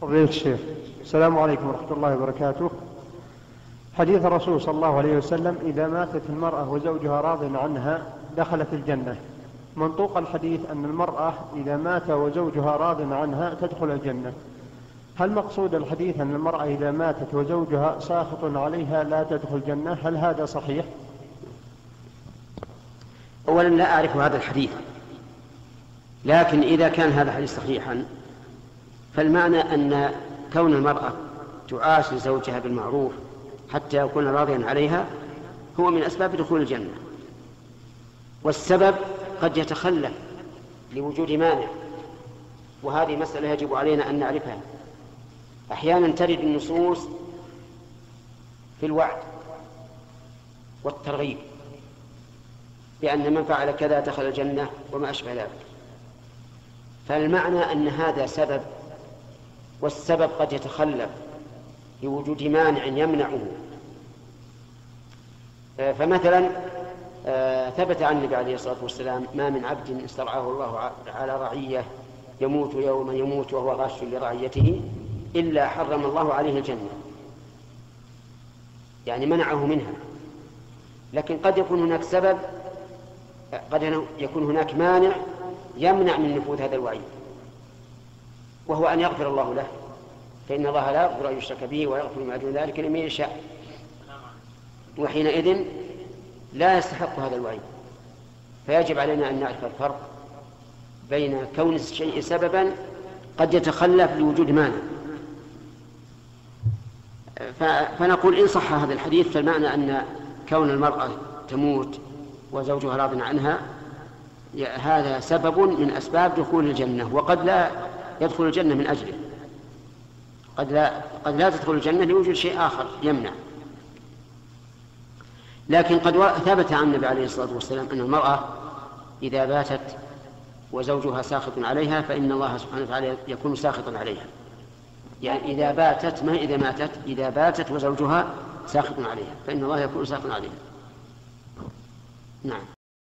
فضيلة الشيخ السلام عليكم ورحمة الله وبركاته. حديث الرسول صلى الله عليه وسلم إذا ماتت المرأة وزوجها راض عنها دخلت الجنة. منطوق الحديث أن المرأة إذا مات وزوجها راض عنها تدخل الجنة. هل مقصود الحديث أن المرأة إذا ماتت وزوجها ساخط عليها لا تدخل الجنة؟ هل هذا صحيح؟ أولا لا أعرف هذا الحديث لكن إذا كان هذا الحديث صحيحا فالمعنى أن كون المرأة تعاشر زوجها بالمعروف حتى يكون راضيا عليها هو من أسباب دخول الجنة. والسبب قد يتخلف لوجود مانع وهذه مسألة يجب علينا أن نعرفها. أحيانا ترد النصوص في الوعد والترغيب بأن من فعل كذا دخل الجنة وما أشبه ذلك. فالمعنى أن هذا سبب والسبب قد يتخلف لوجود مانع يمنعه. آه، فمثلا آه، ثبت عن النبي عليه الصلاة والسلام ما من عبد استرعاه الله على رعية يموت يوم يموت وهو غاش لرعيته إلا حرم الله عليه الجنة. يعني منعه منها. لكن قد يكون هناك سبب قد يكون هناك مانع يمنع من نفوذ هذا الوعيد. وهو أن يغفر الله له. فإن الله لا يغفر أن يشرك به ويغفر ما دون ذلك لمن يشاء. وحينئذ لا يستحق هذا الوعيد. فيجب علينا أن نعرف الفرق بين كون الشيء سببا قد يتخلف لوجود مانع. فنقول إن صح هذا الحديث فالمعنى أن كون المرأة تموت وزوجها راض عنها هذا سبب من أسباب دخول الجنة. وقد لا يدخل الجنة من أجله. قد لا قد لا تدخل الجنة لوجود شيء آخر يمنع. لكن قد ثبت عن النبي عليه الصلاة والسلام أن المرأة إذا باتت وزوجها ساخط عليها فإن الله سبحانه وتعالى يكون ساخطا عليها. يعني إذا باتت ما إذا ماتت؟ إذا باتت وزوجها ساخط عليها فإن الله يكون ساخطا عليها. نعم.